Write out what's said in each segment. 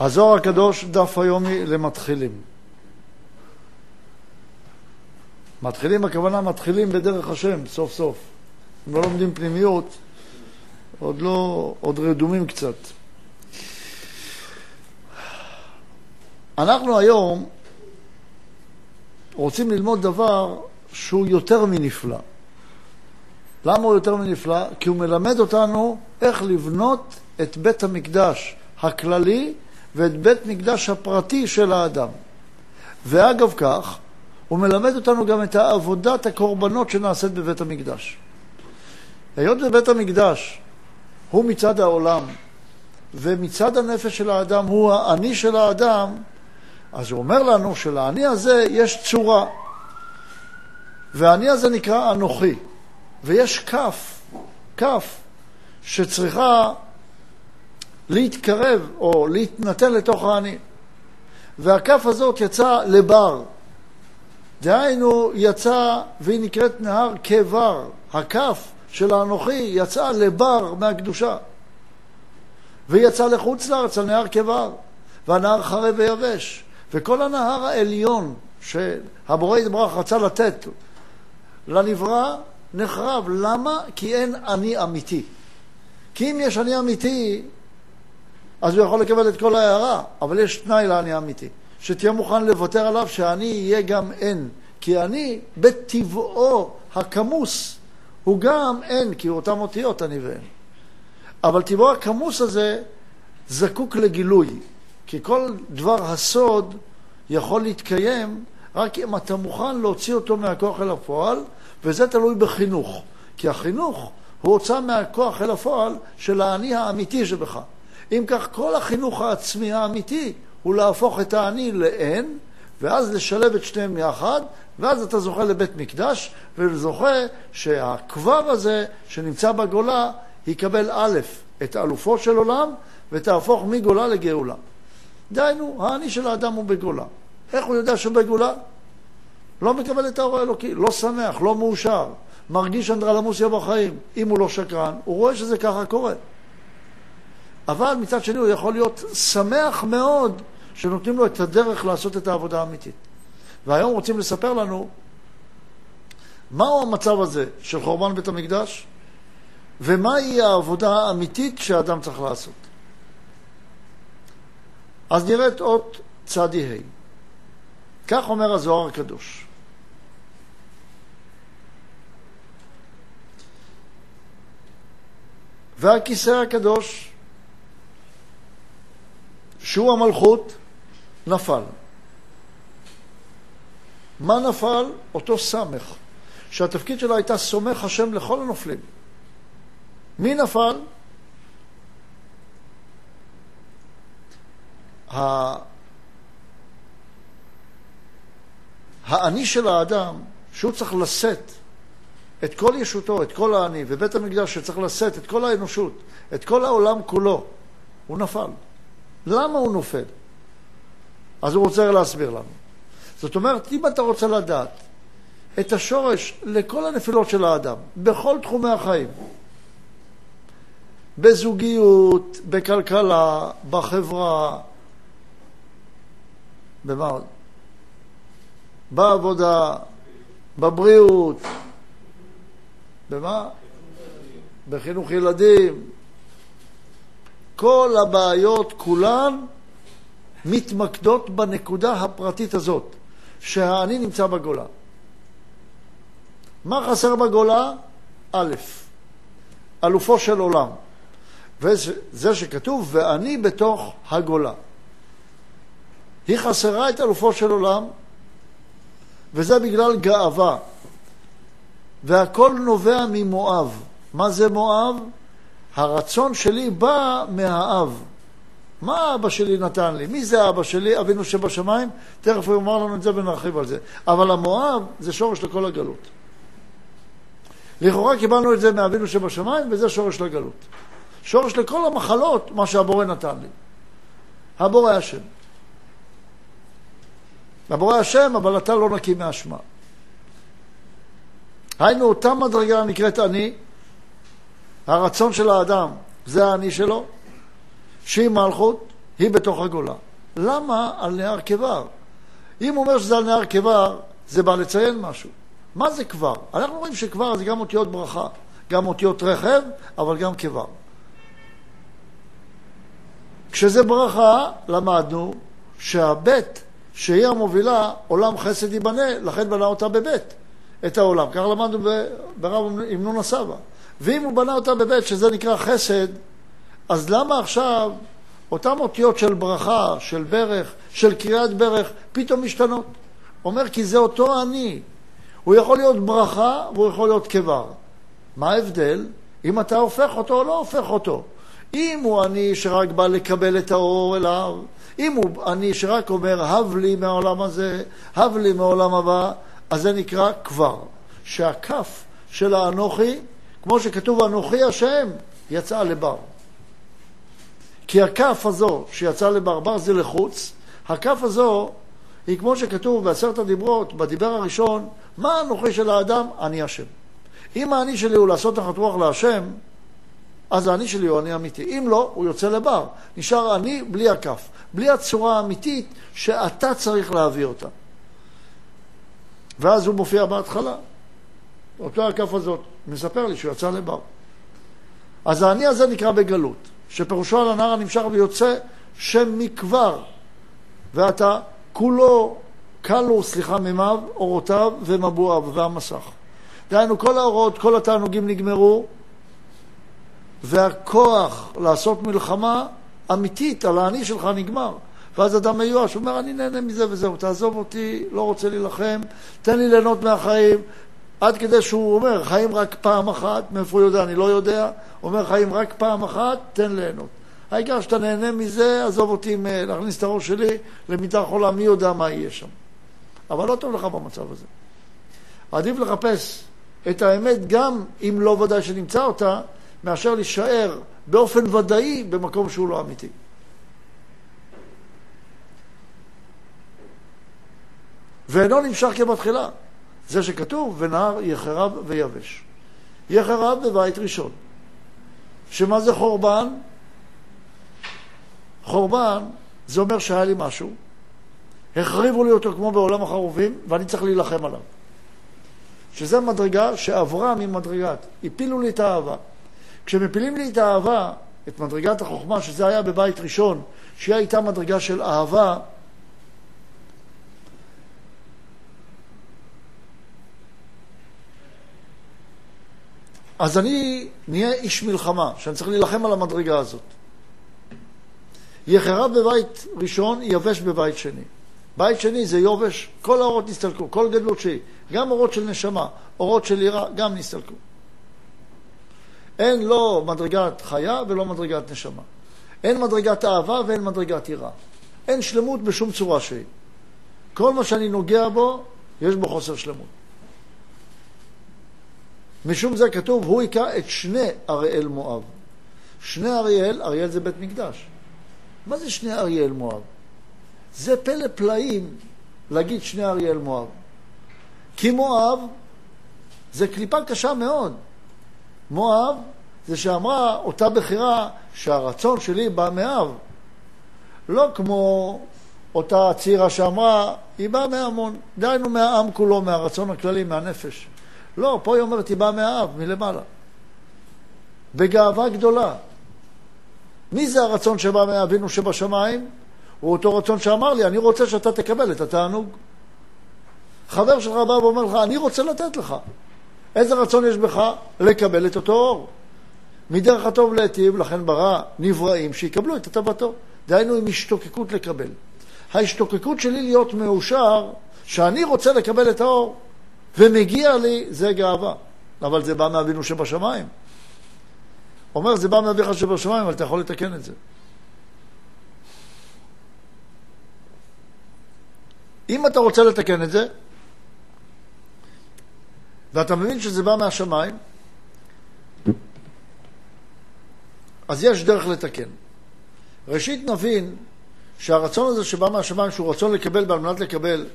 הזוהר הקדוש, דף היומי למתחילים. מתחילים, הכוונה מתחילים בדרך השם, סוף סוף. הם לא לומדים פנימיות, עוד לא, עוד רדומים קצת. אנחנו היום רוצים ללמוד דבר שהוא יותר מנפלא. למה הוא יותר מנפלא? כי הוא מלמד אותנו איך לבנות את בית המקדש הכללי ואת בית מקדש הפרטי של האדם. ואגב כך, הוא מלמד אותנו גם את עבודת הקורבנות שנעשית בבית המקדש. היות בבית המקדש הוא מצד העולם, ומצד הנפש של האדם הוא האני של האדם, אז הוא אומר לנו שלאני הזה יש צורה, והאני הזה נקרא אנוכי, ויש כף, כף, שצריכה להתקרב או להתנתן לתוך האני. והכף הזאת יצאה לבר. דהיינו, יצא, והיא נקראת נהר כבר. הכף של האנוכי יצאה לבר מהקדושה. והיא יצאה לחוץ לארץ על נהר כבר, והנהר חרב ויבש. וכל הנהר העליון שהבורא יתברך רצה לתת לנברא, נחרב. למה? כי אין אני אמיתי. כי אם יש אני אמיתי, אז הוא יכול לקבל את כל ההערה, אבל יש תנאי לאני האמיתי, שתהיה מוכן לוותר עליו שאני יהיה גם אין, כי אני בטבעו הכמוס הוא גם אין, כי אותם אותיות אני ואין. אבל טבעו הכמוס הזה זקוק לגילוי, כי כל דבר הסוד יכול להתקיים רק אם אתה מוכן להוציא אותו מהכוח אל הפועל, וזה תלוי בחינוך. כי החינוך הוא הוצא מהכוח אל הפועל של האני האמיתי שבך. אם כך, כל החינוך העצמי האמיתי הוא להפוך את האני לאין, ואז לשלב את שניהם יחד, ואז אתה זוכה לבית מקדש, וזוכה שהקבב הזה שנמצא בגולה יקבל א', את אלופו של עולם, ותהפוך מגולה לגאולה. דהיינו, האני של האדם הוא בגולה. איך הוא יודע שהוא בגולה? לא מקבל את האור האלוקי, לא שמח, לא מאושר, מרגיש אנדרלמוסיה בחיים. אם הוא לא שקרן, הוא רואה שזה ככה קורה. אבל מצד שני הוא יכול להיות שמח מאוד שנותנים לו את הדרך לעשות את העבודה האמיתית. והיום רוצים לספר לנו מהו המצב הזה של חורבן בית המקדש ומהי העבודה האמיתית שהאדם צריך לעשות. אז נראה את אות צדי ה'. כך אומר הזוהר הקדוש. והכיסא הקדוש שהוא המלכות, נפל. מה נפל? אותו סמך, שהתפקיד שלה הייתה סומך השם לכל הנופלים. מי נפל? האני של האדם, שהוא צריך לשאת את כל ישותו, את כל האני, ובית המקדש שצריך לשאת את כל האנושות, את כל העולם כולו, הוא נפל. למה הוא נופל? אז הוא רוצה להסביר לנו. זאת אומרת, אם אתה רוצה לדעת את השורש לכל הנפילות של האדם, בכל תחומי החיים, בזוגיות, בכלכלה, בחברה, במה עוד? בעבודה, בבריאות, במה? בחינוך ילדים, כל הבעיות כולן מתמקדות בנקודה הפרטית הזאת, שהאני נמצא בגולה. מה חסר בגולה? א', אלופו של עולם. וזה שכתוב, ואני בתוך הגולה. היא חסרה את אלופו של עולם, וזה בגלל גאווה. והכל נובע ממואב. מה זה מואב? הרצון שלי בא מהאב. מה אבא שלי נתן לי? מי זה אבא שלי? אבינו שבשמיים? תכף הוא יאמר לנו את זה ונרחיב על זה. אבל המואב זה שורש לכל הגלות. לכאורה קיבלנו את זה מאבינו שבשמיים, וזה שורש לגלות. שורש לכל המחלות, מה שהבורא נתן לי. הבורא השם. הבורא השם, אבל אתה לא נקי מאשמה. היינו, אותה מדרגה נקראת אני, הרצון של האדם זה האני שלו, שהיא מלכות, היא בתוך הגולה. למה על נהר כבר? אם הוא אומר שזה על נהר כבר, זה בא לציין משהו. מה זה כבר? אנחנו רואים שכבר זה גם אותיות ברכה, גם אותיות רכב, אבל גם כבר. כשזה ברכה, למדנו שהבית שהיא המובילה, עולם חסד ייבנה, לכן בנה אותה בבית, את העולם. כך למדנו ברב עם נון הסבא. ואם הוא בנה אותה בבית, שזה נקרא חסד, אז למה עכשיו אותן אותיות של ברכה, של ברך, של קריאת ברך, פתאום משתנות? אומר כי זה אותו אני. הוא יכול להיות ברכה והוא יכול להיות כבר. מה ההבדל? אם אתה הופך אותו או לא הופך אותו. אם הוא אני שרק בא לקבל את האור אליו, אם הוא אני שרק אומר, הב לי מהעולם הזה, הב לי מהעולם הבא, אז זה נקרא כבר. שהכף של האנוכי, כמו שכתוב אנוכי השם, יצא לבר. כי הכף הזו שיצא לבר, בר זה לחוץ, הכף הזו היא כמו שכתוב בעשרת הדיברות, בדיבר הראשון, מה האנוכי של האדם? אני השם. אם האני שלי הוא לעשות תחת רוח להשם, אז האני שלי הוא אני אמיתי. אם לא, הוא יוצא לבר. נשאר אני בלי הכף, בלי הצורה האמיתית שאתה צריך להביא אותה. ואז הוא מופיע בהתחלה, אותו הכף הזאת, מספר לי שהוא יצא לבר. אז האני הזה נקרא בגלות, שפירושו על הנער הנמשך ויוצא שם מכבר, ואתה כולו כלו, סליחה, מימיו, אורותיו ומבועיו והמסך. דהיינו, כל האורות, כל התענוגים נגמרו, והכוח לעשות מלחמה אמיתית על האני שלך נגמר. ואז אדם מיואש, הוא אומר, אני נהנה מזה וזהו, תעזוב אותי, לא רוצה להילחם, תן לי ליהנות מהחיים. עד כדי שהוא אומר, חיים רק פעם אחת, מאיפה הוא יודע, אני לא יודע, אומר, חיים רק פעם אחת, תן ליהנות. העיקר שאתה נהנה מזה, עזוב אותי להכניס את הראש שלי למיטה חולה, מי יודע מה יהיה שם. אבל לא טוב לך במצב הזה. עדיף לחפש את האמת גם אם לא ודאי שנמצא אותה, מאשר להישאר באופן ודאי במקום שהוא לא אמיתי. ואינו נמשך כבתחילה. זה שכתוב, ונהר יחרב ויבש. יחרב בבית ראשון. שמה זה חורבן? חורבן זה אומר שהיה לי משהו, החריבו לי אותו כמו בעולם החרובים, ואני צריך להילחם עליו. שזו מדרגה שעברה ממדרגת, הפילו לי את האהבה. כשמפילים לי את האהבה, את מדרגת החוכמה, שזה היה בבית ראשון, שהיא הייתה מדרגה של אהבה, אז אני נהיה איש מלחמה, שאני צריך להילחם על המדרגה הזאת. יחרה בבית ראשון, יבש בבית שני. בית שני זה יובש, כל האורות נסתלקו, כל גדלות שהיא. גם אורות של נשמה, אורות של יראה, גם נסתלקו. אין לא מדרגת חיה ולא מדרגת נשמה. אין מדרגת אהבה ואין מדרגת יראה. אין שלמות בשום צורה שהיא. כל מה שאני נוגע בו, יש בו חוסר שלמות. משום זה כתוב, הוא היכה את שני אריאל מואב. שני אריאל, אריאל זה בית מקדש. מה זה שני אריאל מואב? זה פלא פלאים להגיד שני אריאל מואב. כי מואב זה קליפה קשה מאוד. מואב זה שאמרה אותה בחירה שהרצון שלי בא מאב. לא כמו אותה צעירה שאמרה, היא באה מהמון, דהיינו מהעם כולו, מהרצון הכללי, מהנפש. לא, פה היא אומרת, היא באה מהאב, מלמעלה. בגאווה גדולה. מי זה הרצון שבא מאבינו שבשמיים? הוא אותו רצון שאמר לי, אני רוצה שאתה תקבל את התענוג. חבר שלך בא ואומר לך, אני רוצה לתת לך. איזה רצון יש בך? לקבל את אותו אור. מדרך הטוב להיטיב, לכן ברא נבראים שיקבלו את הטבתו. דהיינו עם השתוקקות לקבל. ההשתוקקות שלי להיות מאושר, שאני רוצה לקבל את האור, ומגיע לי, זה גאווה. אבל זה בא מאבינו שבשמיים. אומר, זה בא מאביך שבשמיים, אבל אתה יכול לתקן את זה. אם אתה רוצה לתקן את זה, ואתה מבין שזה בא מהשמיים, אז יש דרך לתקן. ראשית נבין שהרצון הזה שבא מהשמיים, שהוא רצון לקבל ועל מנת לקבל,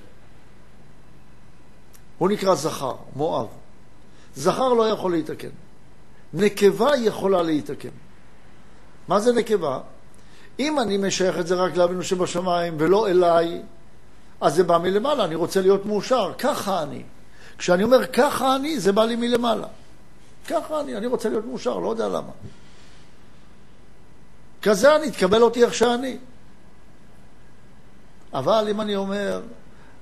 הוא נקרא זכר, מואב. זכר לא יכול להתקן. נקבה יכולה להתקן. מה זה נקבה? אם אני משייך את זה רק לאבינו שבשמיים ולא אליי, אז זה בא מלמעלה, אני רוצה להיות מאושר, ככה אני. כשאני אומר ככה אני, זה בא לי מלמעלה. ככה אני, אני רוצה להיות מאושר, לא יודע למה. כזה אני, תקבל אותי איך שאני. אבל אם אני אומר,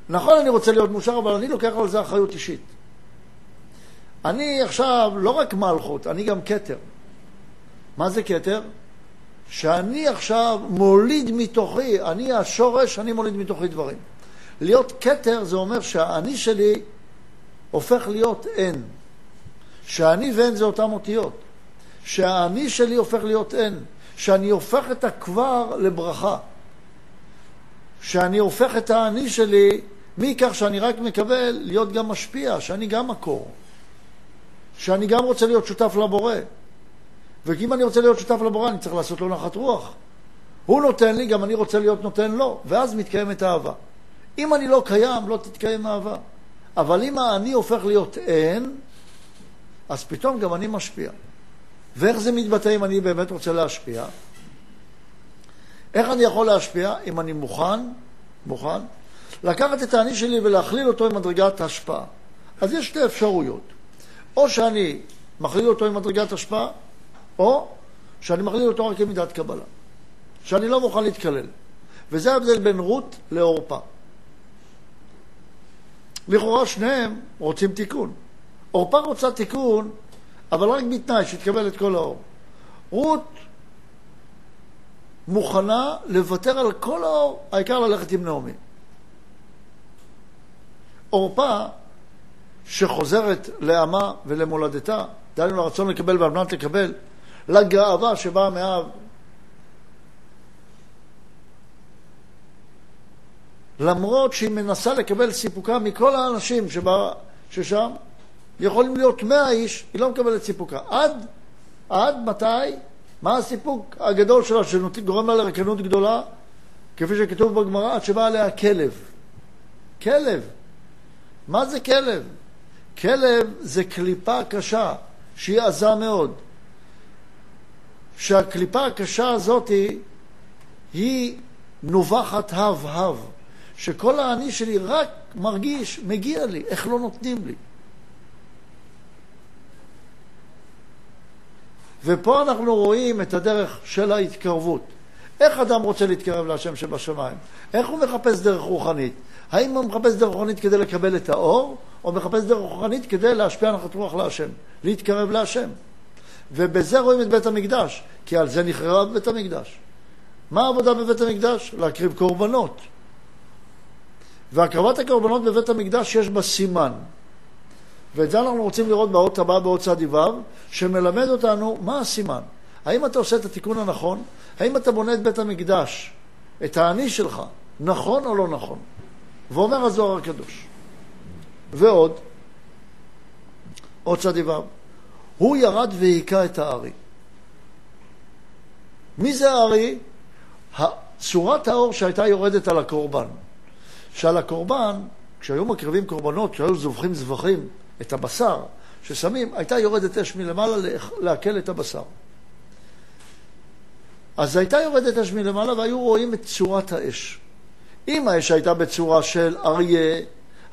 נכון, אני רוצה להיות מאושר, אבל אני לוקח על זה אחריות אישית. אני עכשיו לא רק מלכות, אני גם כתר. מה זה כתר? שאני עכשיו מוליד מתוכי, אני השורש, אני מוליד מתוכי דברים. להיות כתר זה אומר שהאני שלי הופך להיות אין. שאני ואין זה אותן אותיות. שהאני שלי הופך להיות אין. שאני הופך את הכבר לברכה. שאני הופך את האני שלי מכך שאני רק מקבל להיות גם משפיע, שאני גם מקור. שאני גם רוצה להיות שותף לבורא. ואם אני רוצה להיות שותף לבורא, אני צריך לעשות לו נחת רוח. הוא נותן לי, גם אני רוצה להיות נותן לו, ואז מתקיימת אהבה. אם אני לא קיים, לא תתקיים אהבה. אבל אם האני הופך להיות אין, אז פתאום גם אני משפיע. ואיך זה מתבטא אם אני באמת רוצה להשפיע? איך אני יכול להשפיע אם אני מוכן, מוכן, לקחת את האני שלי ולהכליל אותו עם מדרגת השפעה? אז יש שתי אפשרויות. או שאני מכליל אותו עם מדרגת השפעה, או שאני מכליל אותו רק עם מידת קבלה. שאני לא מוכן להתקלל. וזה ההבדל בין רות לעורפה. לכאורה שניהם רוצים תיקון. עורפה רוצה תיקון, אבל רק בתנאי שתקבל את כל האור. רות מוכנה לוותר על כל האור, העיקר ללכת עם נעמי. עורפה, שחוזרת לעמה ולמולדתה, דהיינו לרצון לקבל ועל מנת לקבל, לגאווה שבאה מאב, למרות שהיא מנסה לקבל סיפוקה מכל האנשים שבא, ששם, יכולים להיות מאה איש, היא לא מקבלת סיפוקה. עד, עד מתי? מה הסיפוק הגדול שלה שגורם לה לרקנות גדולה? כפי שכתוב בגמרא, עד שבא עליה כלב. כלב. מה זה כלב? כלב זה קליפה קשה, שהיא עזה מאוד. שהקליפה הקשה הזאת היא נובחת הב-הב. שכל האני שלי רק מרגיש, מגיע לי, איך לא נותנים לי. ופה אנחנו רואים את הדרך של ההתקרבות. איך אדם רוצה להתקרב להשם שבשמיים? איך הוא מחפש דרך רוחנית? האם הוא מחפש דרך רוחנית כדי לקבל את האור, או מחפש דרך רוחנית כדי להשפיע נחת רוח להשם, להתקרב להשם? ובזה רואים את בית המקדש, כי על זה נחרב בית המקדש. מה העבודה בבית המקדש? להקריב קורבנות. והקרבת הקורבנות בבית המקדש יש בה סימן. ואת זה אנחנו רוצים לראות באות הבאה באות צד ו', שמלמד אותנו מה הסימן. האם אתה עושה את התיקון הנכון? האם אתה בונה את בית המקדש, את האני שלך, נכון או לא נכון? ואומר הזוהר הקדוש. ועוד, עוד צד ו', הוא ירד והיכה את הארי. מי זה הארי? צורת האור שהייתה יורדת על הקורבן. שעל הקורבן, כשהיו מקריבים קורבנות, כשהיו זובחים זבחים, את הבשר ששמים, הייתה יורדת אש מלמעלה לעכל את הבשר. אז הייתה יורדת אש מלמעלה והיו רואים את צורת האש. אם האש הייתה בצורה של אריה,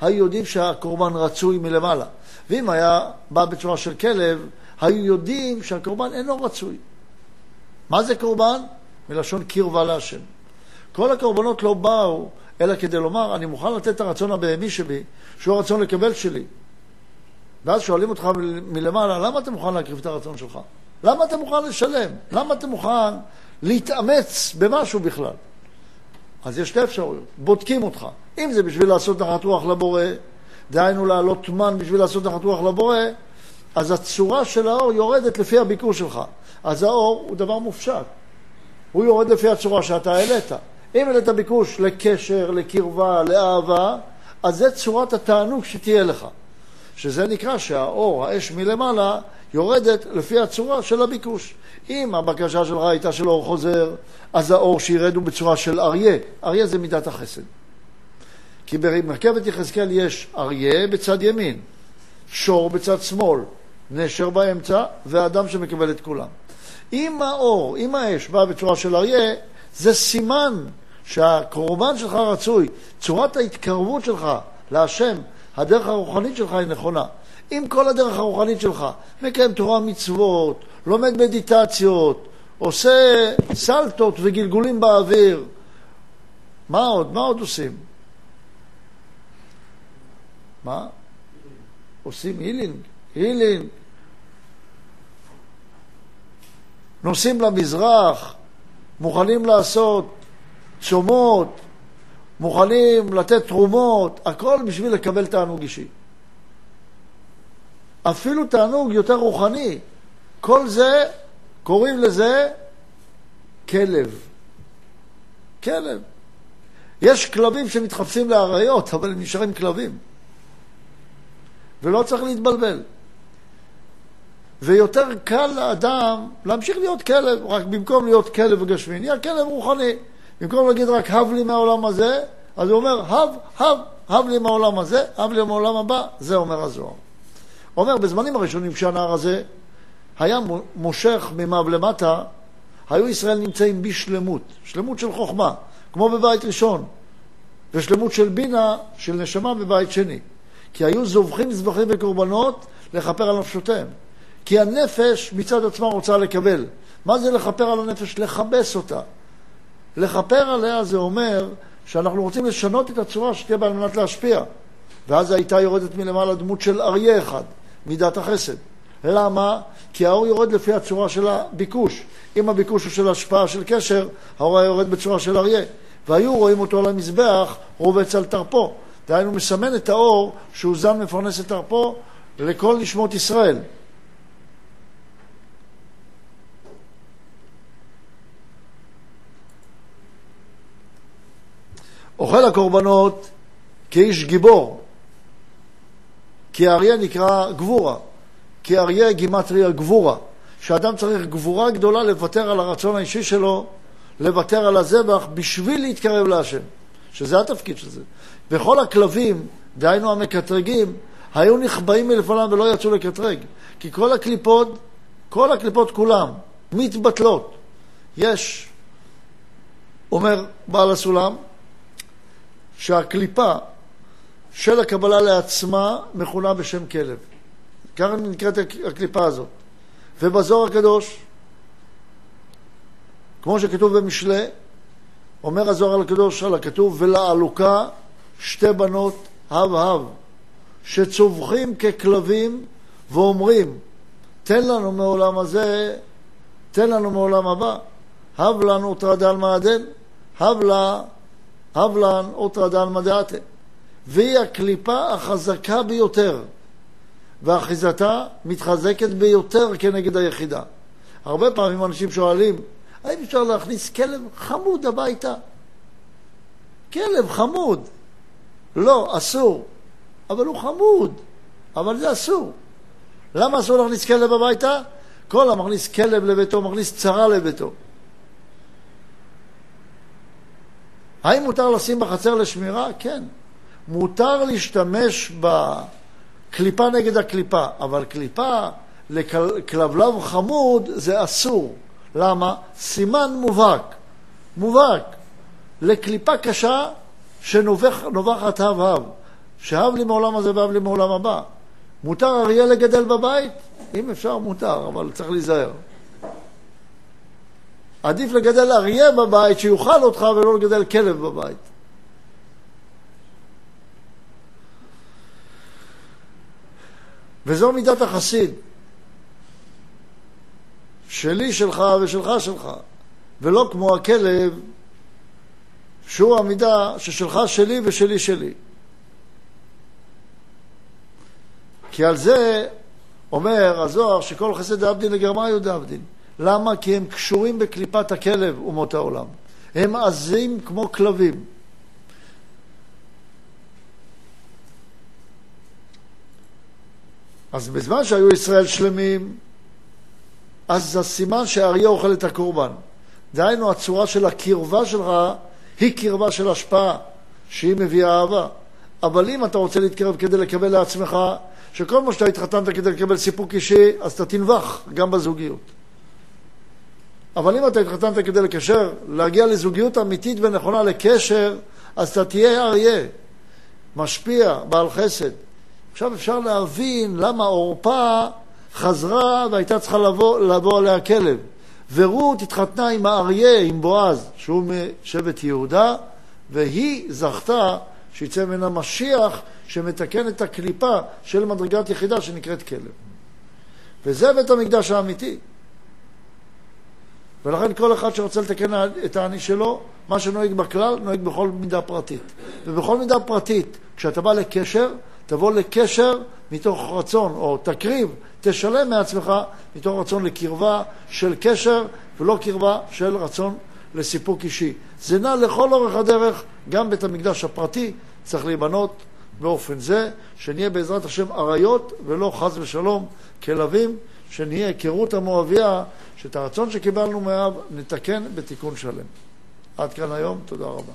היו יודעים שהקורבן רצוי מלמעלה. ואם היה בא בצורה של כלב, היו יודעים שהקורבן אינו רצוי. מה זה קורבן? מלשון קרבה להשם. כל הקורבנות לא באו אלא כדי לומר, אני מוכן לתת את הרצון הבהמי שבי, שהוא הרצון לקבל שלי. ואז שואלים אותך מלמעלה, למה אתה מוכן להקריב את הרצון שלך? למה אתה מוכן לשלם? למה אתה מוכן להתאמץ במשהו בכלל? אז יש שתי אפשרויות, בודקים אותך. אם זה בשביל לעשות נחת רוח לבורא, דהיינו להעלות מן בשביל לעשות נחת רוח לבורא, אז הצורה של האור יורדת לפי הביקור שלך. אז האור הוא דבר מופשט. הוא יורד לפי הצורה שאתה העלית. אם העלית ביקוש לקשר, לקרבה, לאהבה, אז זה צורת התענוג שתהיה לך. שזה נקרא שהאור, האש מלמעלה, יורדת לפי הצורה של הביקוש. אם הבקשה שלך הייתה של אור חוזר, אז האור שירד הוא בצורה של אריה. אריה זה מידת החסד. כי במרכבת יחזקאל יש אריה בצד ימין, שור בצד שמאל, נשר באמצע, ואדם שמקבל את כולם. אם האור, אם האש באה בצורה של אריה, זה סימן שהקורבן שלך רצוי. צורת ההתקרבות שלך להשם, הדרך הרוחנית שלך היא נכונה. אם כל הדרך הרוחנית שלך, מקיים תורה מצוות, לומד מדיטציות, עושה סלטות וגלגולים באוויר, מה עוד? מה עוד עושים? מה? עושים הילינג, הילינג. נוסעים למזרח, מוכנים לעשות צומות, מוכנים לתת תרומות, הכל בשביל לקבל תענוג אישי. אפילו תענוג יותר רוחני. כל זה, קוראים לזה כלב. כלב. יש כלבים שמתחפשים לאריות, אבל הם נשארים כלבים. ולא צריך להתבלבל. ויותר קל לאדם להמשיך להיות כלב, רק במקום להיות כלב גשמי, נהיה כלב רוחני. במקום להגיד רק הב לי מהעולם הזה, אז הוא אומר הב, הב, הב לי מהעולם הזה, הב לי מהעולם הבא, זה אומר הזוהר. אומר, בזמנים הראשונים כשהנער הזה היה מושך ממעב למטה, היו ישראל נמצאים בשלמות, שלמות של חוכמה, כמו בבית ראשון, ושלמות של בינה, של נשמה בבית שני. כי היו זובחים זבחים וקורבנות לכפר על נפשותיהם. כי הנפש מצד עצמה רוצה לקבל. מה זה לכפר על הנפש? לכבס אותה. לכפר עליה זה אומר שאנחנו רוצים לשנות את הצורה שתהיה בה על מנת להשפיע. ואז הייתה יורדת מלמעלה דמות של אריה אחד, מידת החסד. למה? כי האור יורד לפי הצורה של הביקוש. אם הביקוש הוא של השפעה של קשר, האור היה יורד בצורה של אריה. והיו רואים אותו על המזבח רובץ על תרפו. דהיינו מסמן את האור שהוא זן מפרנס את תרפו לכל נשמות ישראל. אוכל הקורבנות כאיש גיבור, כי האריה נקרא גבורה, כי אריה גימטריה גבורה, שאדם צריך גבורה גדולה לוותר על הרצון האישי שלו, לוותר על הזבח בשביל להתקרב להשם, שזה התפקיד של זה. וכל הכלבים, דהיינו המקטרגים, היו נחבאים מלפניו ולא יצאו לקטרג, כי כל הקליפות, כל הקליפות כולם, מתבטלות. יש, אומר בעל הסולם, שהקליפה של הקבלה לעצמה מכונה בשם כלב. ככה נקראת הקליפה הזאת. ובזוהר הקדוש, כמו שכתוב במשלי, אומר הזוהר הקדוש על הכתוב, ולעלוקה שתי בנות הב-הב, שצווחים ככלבים ואומרים, תן לנו מעולם הזה, תן לנו מעולם הבא, הב לנו תרדה על מעדן, הב לה הבלן אוטרא דלמא דעתה. והיא הקליפה החזקה ביותר, ואחיזתה מתחזקת ביותר כנגד היחידה. הרבה פעמים אנשים שואלים, האם אפשר להכניס כלב חמוד הביתה? כלב חמוד. לא, אסור. אבל הוא חמוד. אבל זה אסור. למה אסור להכניס כלב הביתה? כל המכניס כלב לביתו מכניס צרה לביתו. האם מותר לשים בחצר לשמירה? כן. מותר להשתמש בקליפה נגד הקליפה, אבל קליפה לכלבלב חמוד זה אסור. למה? סימן מובהק. מובהק. לקליפה קשה שנובחת הב-הב. שהב לי מעולם הזה והב לי מעולם הבא. מותר אריה לגדל בבית? אם אפשר, מותר, אבל צריך להיזהר. עדיף לגדל אריה בבית שיאכל אותך ולא לגדל כלב בבית. וזו מידת החסיד. שלי שלך ושלך שלך, ולא כמו הכלב שהוא המידה ששלך שלי ושלי שלי. כי על זה אומר הזוהר שכל חסד דאבדין לגרמאיו דאבדין. למה? כי הם קשורים בקליפת הכלב, אומות העולם. הם עזים כמו כלבים. אז בזמן שהיו ישראל שלמים, אז הסימן שהאריה אוכל את הקורבן. דהיינו, הצורה של הקרבה שלך היא קרבה של השפעה, שהיא מביאה אהבה. אבל אם אתה רוצה להתקרב כדי לקבל לעצמך, שכל מה שאתה התחתנת כדי לקבל סיפוק אישי, אז אתה תנבח גם בזוגיות. אבל אם אתה התחתנת כדי לקשר, להגיע לזוגיות אמיתית ונכונה, לקשר, אז אתה תהיה אריה, משפיע, בעל חסד. עכשיו אפשר להבין למה עורפה חזרה והייתה צריכה לבוא, לבוא עליה כלב. ורות התחתנה עם האריה, עם בועז, שהוא משבט יהודה, והיא זכתה שיצא ממנה משיח שמתקן את הקליפה של מדרגת יחידה שנקראת כלב. וזה בית המקדש האמיתי. ולכן כל אחד שרוצה לתקן את האני שלו, מה שנוהג בכלל, נוהג בכל מידה פרטית. ובכל מידה פרטית, כשאתה בא לקשר, תבוא לקשר מתוך רצון, או תקריב, תשלם מעצמך מתוך רצון לקרבה של קשר, ולא קרבה של רצון לסיפוק אישי. זה נע לכל אורך הדרך, גם בית המקדש הפרטי צריך להיבנות באופן זה, שנהיה בעזרת השם אריות, ולא חס ושלום כלבים, שנהיה היכרות המואביה, שאת הרצון שקיבלנו מאב נתקן בתיקון שלם. עד כאן היום, תודה רבה.